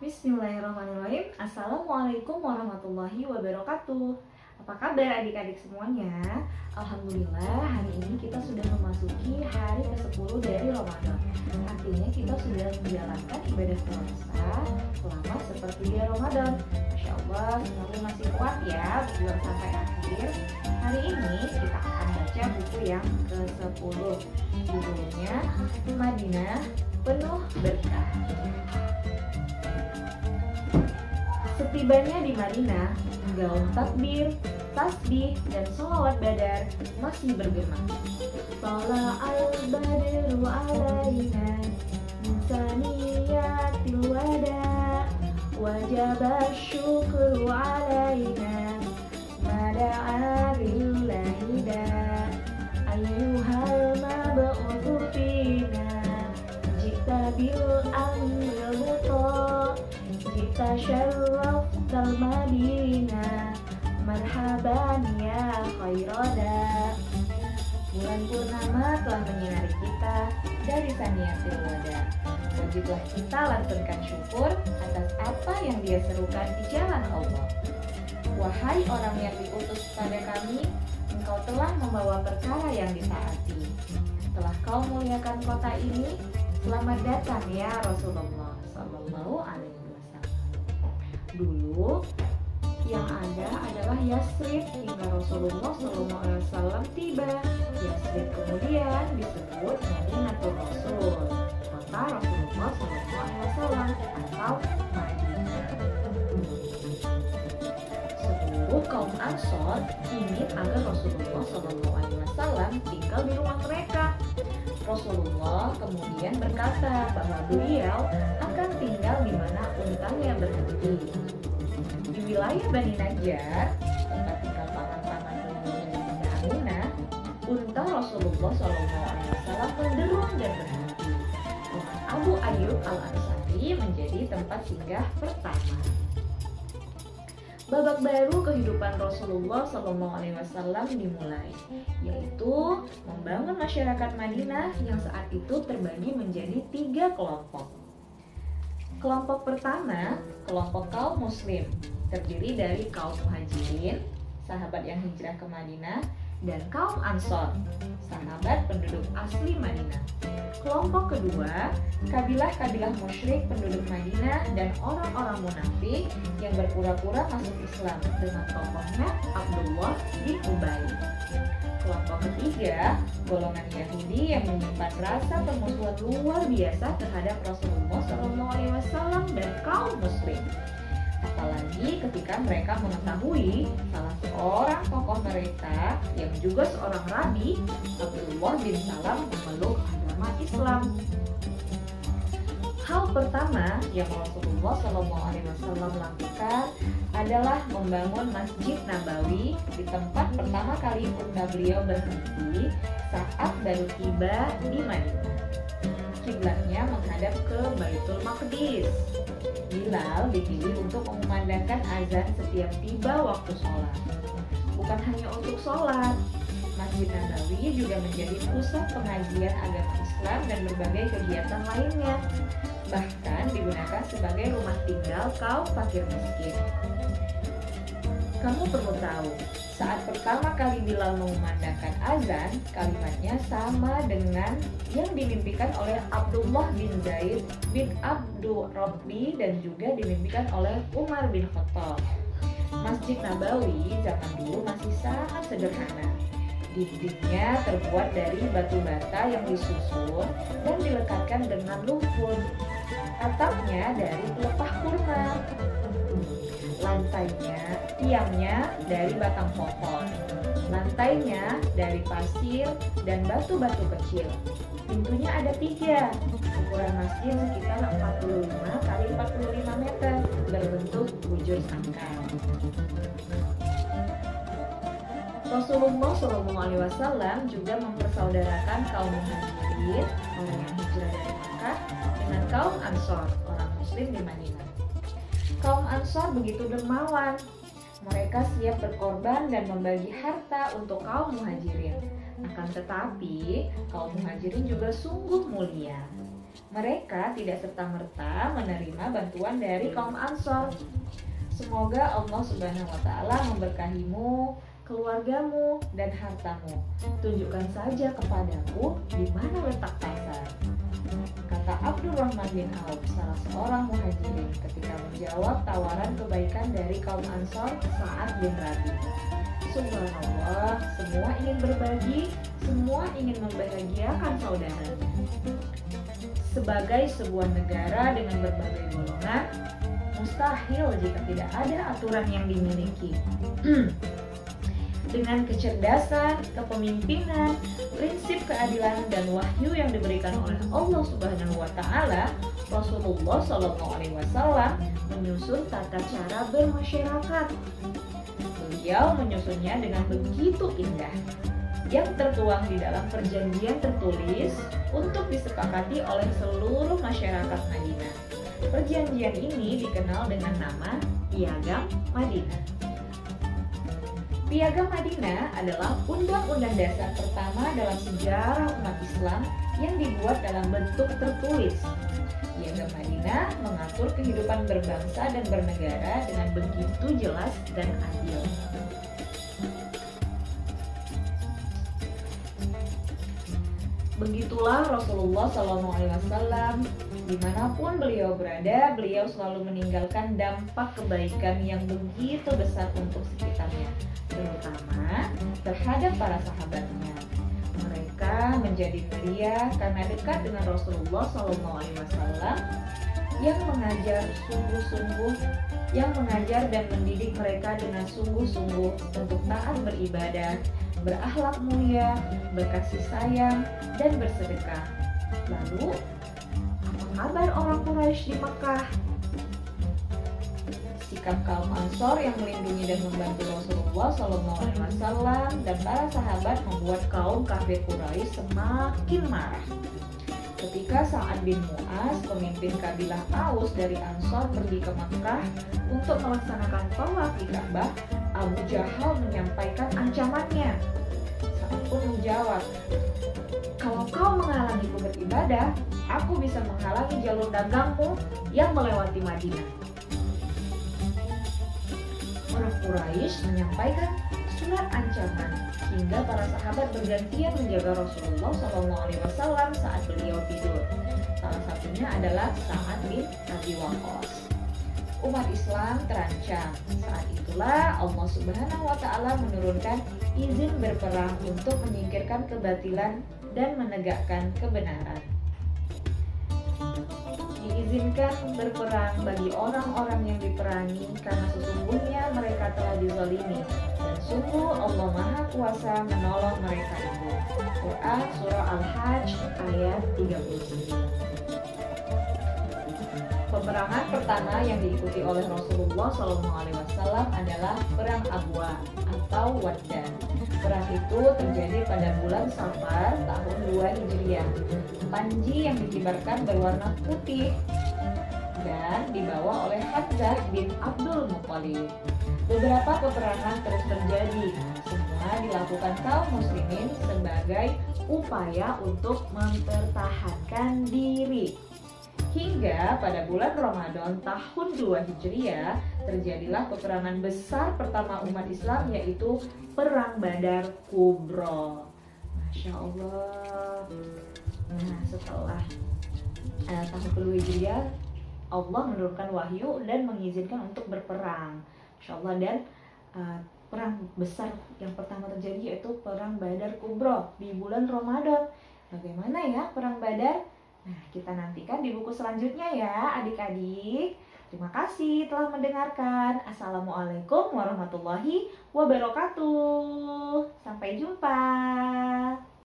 Bismillahirrahmanirrahim. Assalamualaikum warahmatullahi wabarakatuh. Apa kabar adik-adik semuanya? Alhamdulillah hari ini kita sudah memasuki hari ke-10 dari Ramadan. Artinya kita sudah menjalankan ibadah puasa selama seperti di Ramadan. Masya Allah semoga masih kuat ya berjuang sampai akhir. Hari ini kita akan baca buku yang ke-10 Judulnya Madinah Penuh Berkah Setibanya di Madinah, gaun takbir, tasbih, dan sholawat badar masih bergema. Tala al-badru alaina insaniyatil wada wajib syukru alaina mada'a Madinah Marhaban ya khairada Bulan purnama telah menyinari kita dari Saniatil Wada Wajiblah kita lantunkan syukur atas apa yang dia serukan di jalan Allah. Wahai orang yang diutus pada kami Engkau telah membawa perkara yang ditaati. Setelah kau muliakan kota ini Selamat datang ya Rasulullah Sallallahu alaihi Dulu yang ada adalah Yasrib hingga Rasulullah SAW tiba. Yasrib kemudian disebut Madinatul Rasul, kota Rasulullah SAW atau Madinah. Kaum Ansor ingin agar Rasulullah SAW tinggal di rumah mereka. Rasulullah kemudian berkata bahwa beliau akan tinggal di mana untanya berhenti. Di wilayah Bani Najjar, tempat tinggal paman-paman Bunda Aminah, unta Rasulullah SAW menderung dan berhenti. Abu Ayyub Al Ansari menjadi tempat singgah pertama. Babak baru kehidupan Rasulullah SAW dimulai, yaitu membangun masyarakat Madinah yang saat itu terbagi menjadi tiga kelompok. Kelompok pertama, kelompok kaum Muslim, terdiri dari kaum Muhajirin, sahabat yang hijrah ke Madinah, dan kaum Ansor, sahabat penduduk asli Madinah. Kelompok kedua, kabilah-kabilah musyrik penduduk Madinah dan orang-orang munafik yang berpura-pura masuk Islam dengan tokohnya Abdullah bin Ubay. Kelompok ketiga, golongan Yahudi yang menyimpan rasa permusuhan luar biasa terhadap Rasulullah SAW dan kaum Muslim. Apalagi ketika mereka mengetahui salah seorang tokoh mereka yang juga seorang rabi, Abdullah bin Salam memeluk agama Islam. Hal pertama yang Rasulullah SAW lakukan adalah membangun Masjid Nabawi di tempat pertama kali unta beliau berhenti saat baru tiba di Madinah. Kiblatnya menghadap ke Baitul Maqdis. Bilal dipilih untuk mengumandangkan azan setiap tiba waktu sholat. Bukan hanya untuk sholat, Masjid Nabawi juga menjadi pusat pengajian agama Islam dan berbagai kegiatan lainnya. Bahkan digunakan sebagai rumah tinggal kaum fakir miskin. Kamu perlu tahu, saat pertama kali Bilal mengumandangkan azan, kalimatnya sama dengan yang dimimpikan oleh Abdullah bin Zaid bin Abdul Rabbi dan juga dimimpikan oleh Umar bin Khattab. Masjid Nabawi zaman dulu masih sangat sederhana. Dindingnya terbuat dari batu bata yang disusun dan dilekatkan dengan lumpur. Atapnya dari pelepah kurma. Lantainya, tiangnya dari batang pohon. Lantainya dari pasir dan batu-batu kecil. Pintunya ada tiga. Ukuran masjid sekitar 45 kali 45 meter berbentuk bujur sangkar. Rasulullah SAW juga mempersaudarakan kaum muhajirin orang yang hijrah dari Makkah dengan kaum Ansor orang Muslim di Madinah. Kaum Ansor begitu dermawan. Mereka siap berkorban dan membagi harta untuk kaum muhajirin. Akan tetapi, kaum muhajirin juga sungguh mulia. Mereka tidak serta-merta menerima bantuan dari kaum Ansor. Semoga Allah Subhanahu wa taala memberkahimu, keluargamu, dan hartamu. Tunjukkan saja kepadaku di mana letak pasar. Kata Abdurrahman bin Auf, salah seorang muhajirin ketika menjawab tawaran kebaikan dari kaum Ansor saat bin Rabi. Subhanallah, semua ingin berbagi, semua ingin membahagiakan saudara. Sebagai sebuah negara dengan berbagai golongan, mustahil jika tidak ada aturan yang dimiliki. dengan kecerdasan, kepemimpinan, prinsip keadilan dan wahyu yang diberikan oleh Allah Subhanahu wa taala, Rasulullah Shallallahu alaihi wasallam menyusun tata cara bermasyarakat. Beliau menyusunnya dengan begitu indah yang tertuang di dalam perjanjian tertulis untuk disepakati oleh seluruh masyarakat Madinah. Perjanjian ini dikenal dengan nama Piagam Madinah. Piagam Madinah adalah undang-undang dasar pertama dalam sejarah umat Islam yang dibuat dalam bentuk tertulis. Piagam Madinah mengatur kehidupan berbangsa dan bernegara dengan begitu jelas dan adil. Begitulah Rasulullah SAW di mana pun beliau berada, beliau selalu meninggalkan dampak kebaikan yang begitu besar untuk sekitarnya terutama terhadap para sahabatnya. Mereka menjadi mulia karena dekat dengan Rasulullah SAW yang mengajar sungguh-sungguh, yang mengajar dan mendidik mereka dengan sungguh-sungguh untuk taat beribadah, berakhlak mulia, berkasih sayang, dan bersedekah. Lalu, apa kabar orang Quraisy di Mekah? sikap kaum Ansor yang melindungi dan membantu Rasulullah Shallallahu Alaihi Wasallam dan para sahabat membuat kaum kafir Quraisy semakin marah. Ketika Sa'ad bin Mu'az, pemimpin kabilah Aus dari Ansor pergi ke Makkah untuk melaksanakan tawaf di Ka'bah, Abu Jahal menyampaikan ancamannya. Sa'ad pun menjawab, kalau kau menghalangiku beribadah, aku bisa menghalangi jalur dagangmu yang melewati Madinah orang Quraisy menyampaikan surat ancaman hingga para sahabat bergantian menjaga Rasulullah SAW saat beliau tidur. Salah satunya adalah Sa'ad bin Abi Waqqas. Umat Islam terancam. Saat itulah Allah Subhanahu wa taala menurunkan izin berperang untuk menyingkirkan kebatilan dan menegakkan kebenaran diizinkan berperang bagi orang-orang yang diperangi karena sesungguhnya mereka telah dizalimi dan sungguh Allah Maha Kuasa menolong mereka itu. Quran Surah Al-Hajj ayat 39 Peperangan pertama yang diikuti oleh Rasulullah SAW adalah Perang Abwa atau Waddan. Perang itu terjadi pada bulan Safar tahun 2 Hijriah. Panji yang dikibarkan berwarna putih dan dibawa oleh Hamzah bin Abdul Muthalib. Beberapa peperangan terus terjadi, semua dilakukan kaum muslimin sebagai upaya untuk mempertahankan diri. Hingga pada bulan Ramadan tahun 2 Hijriah terjadilah peperangan besar pertama umat Islam yaitu Perang Badar Kubro. Masya Allah. Nah setelah uh, tahun kedua Hijriah Allah menurunkan wahyu dan mengizinkan untuk berperang. Insya Allah dan uh, perang besar yang pertama terjadi yaitu perang Badar Kubro di bulan Ramadan. Bagaimana ya perang Badar? Nah, kita nantikan di buku selanjutnya ya, adik-adik. Terima kasih telah mendengarkan. Assalamualaikum warahmatullahi wabarakatuh. Sampai jumpa.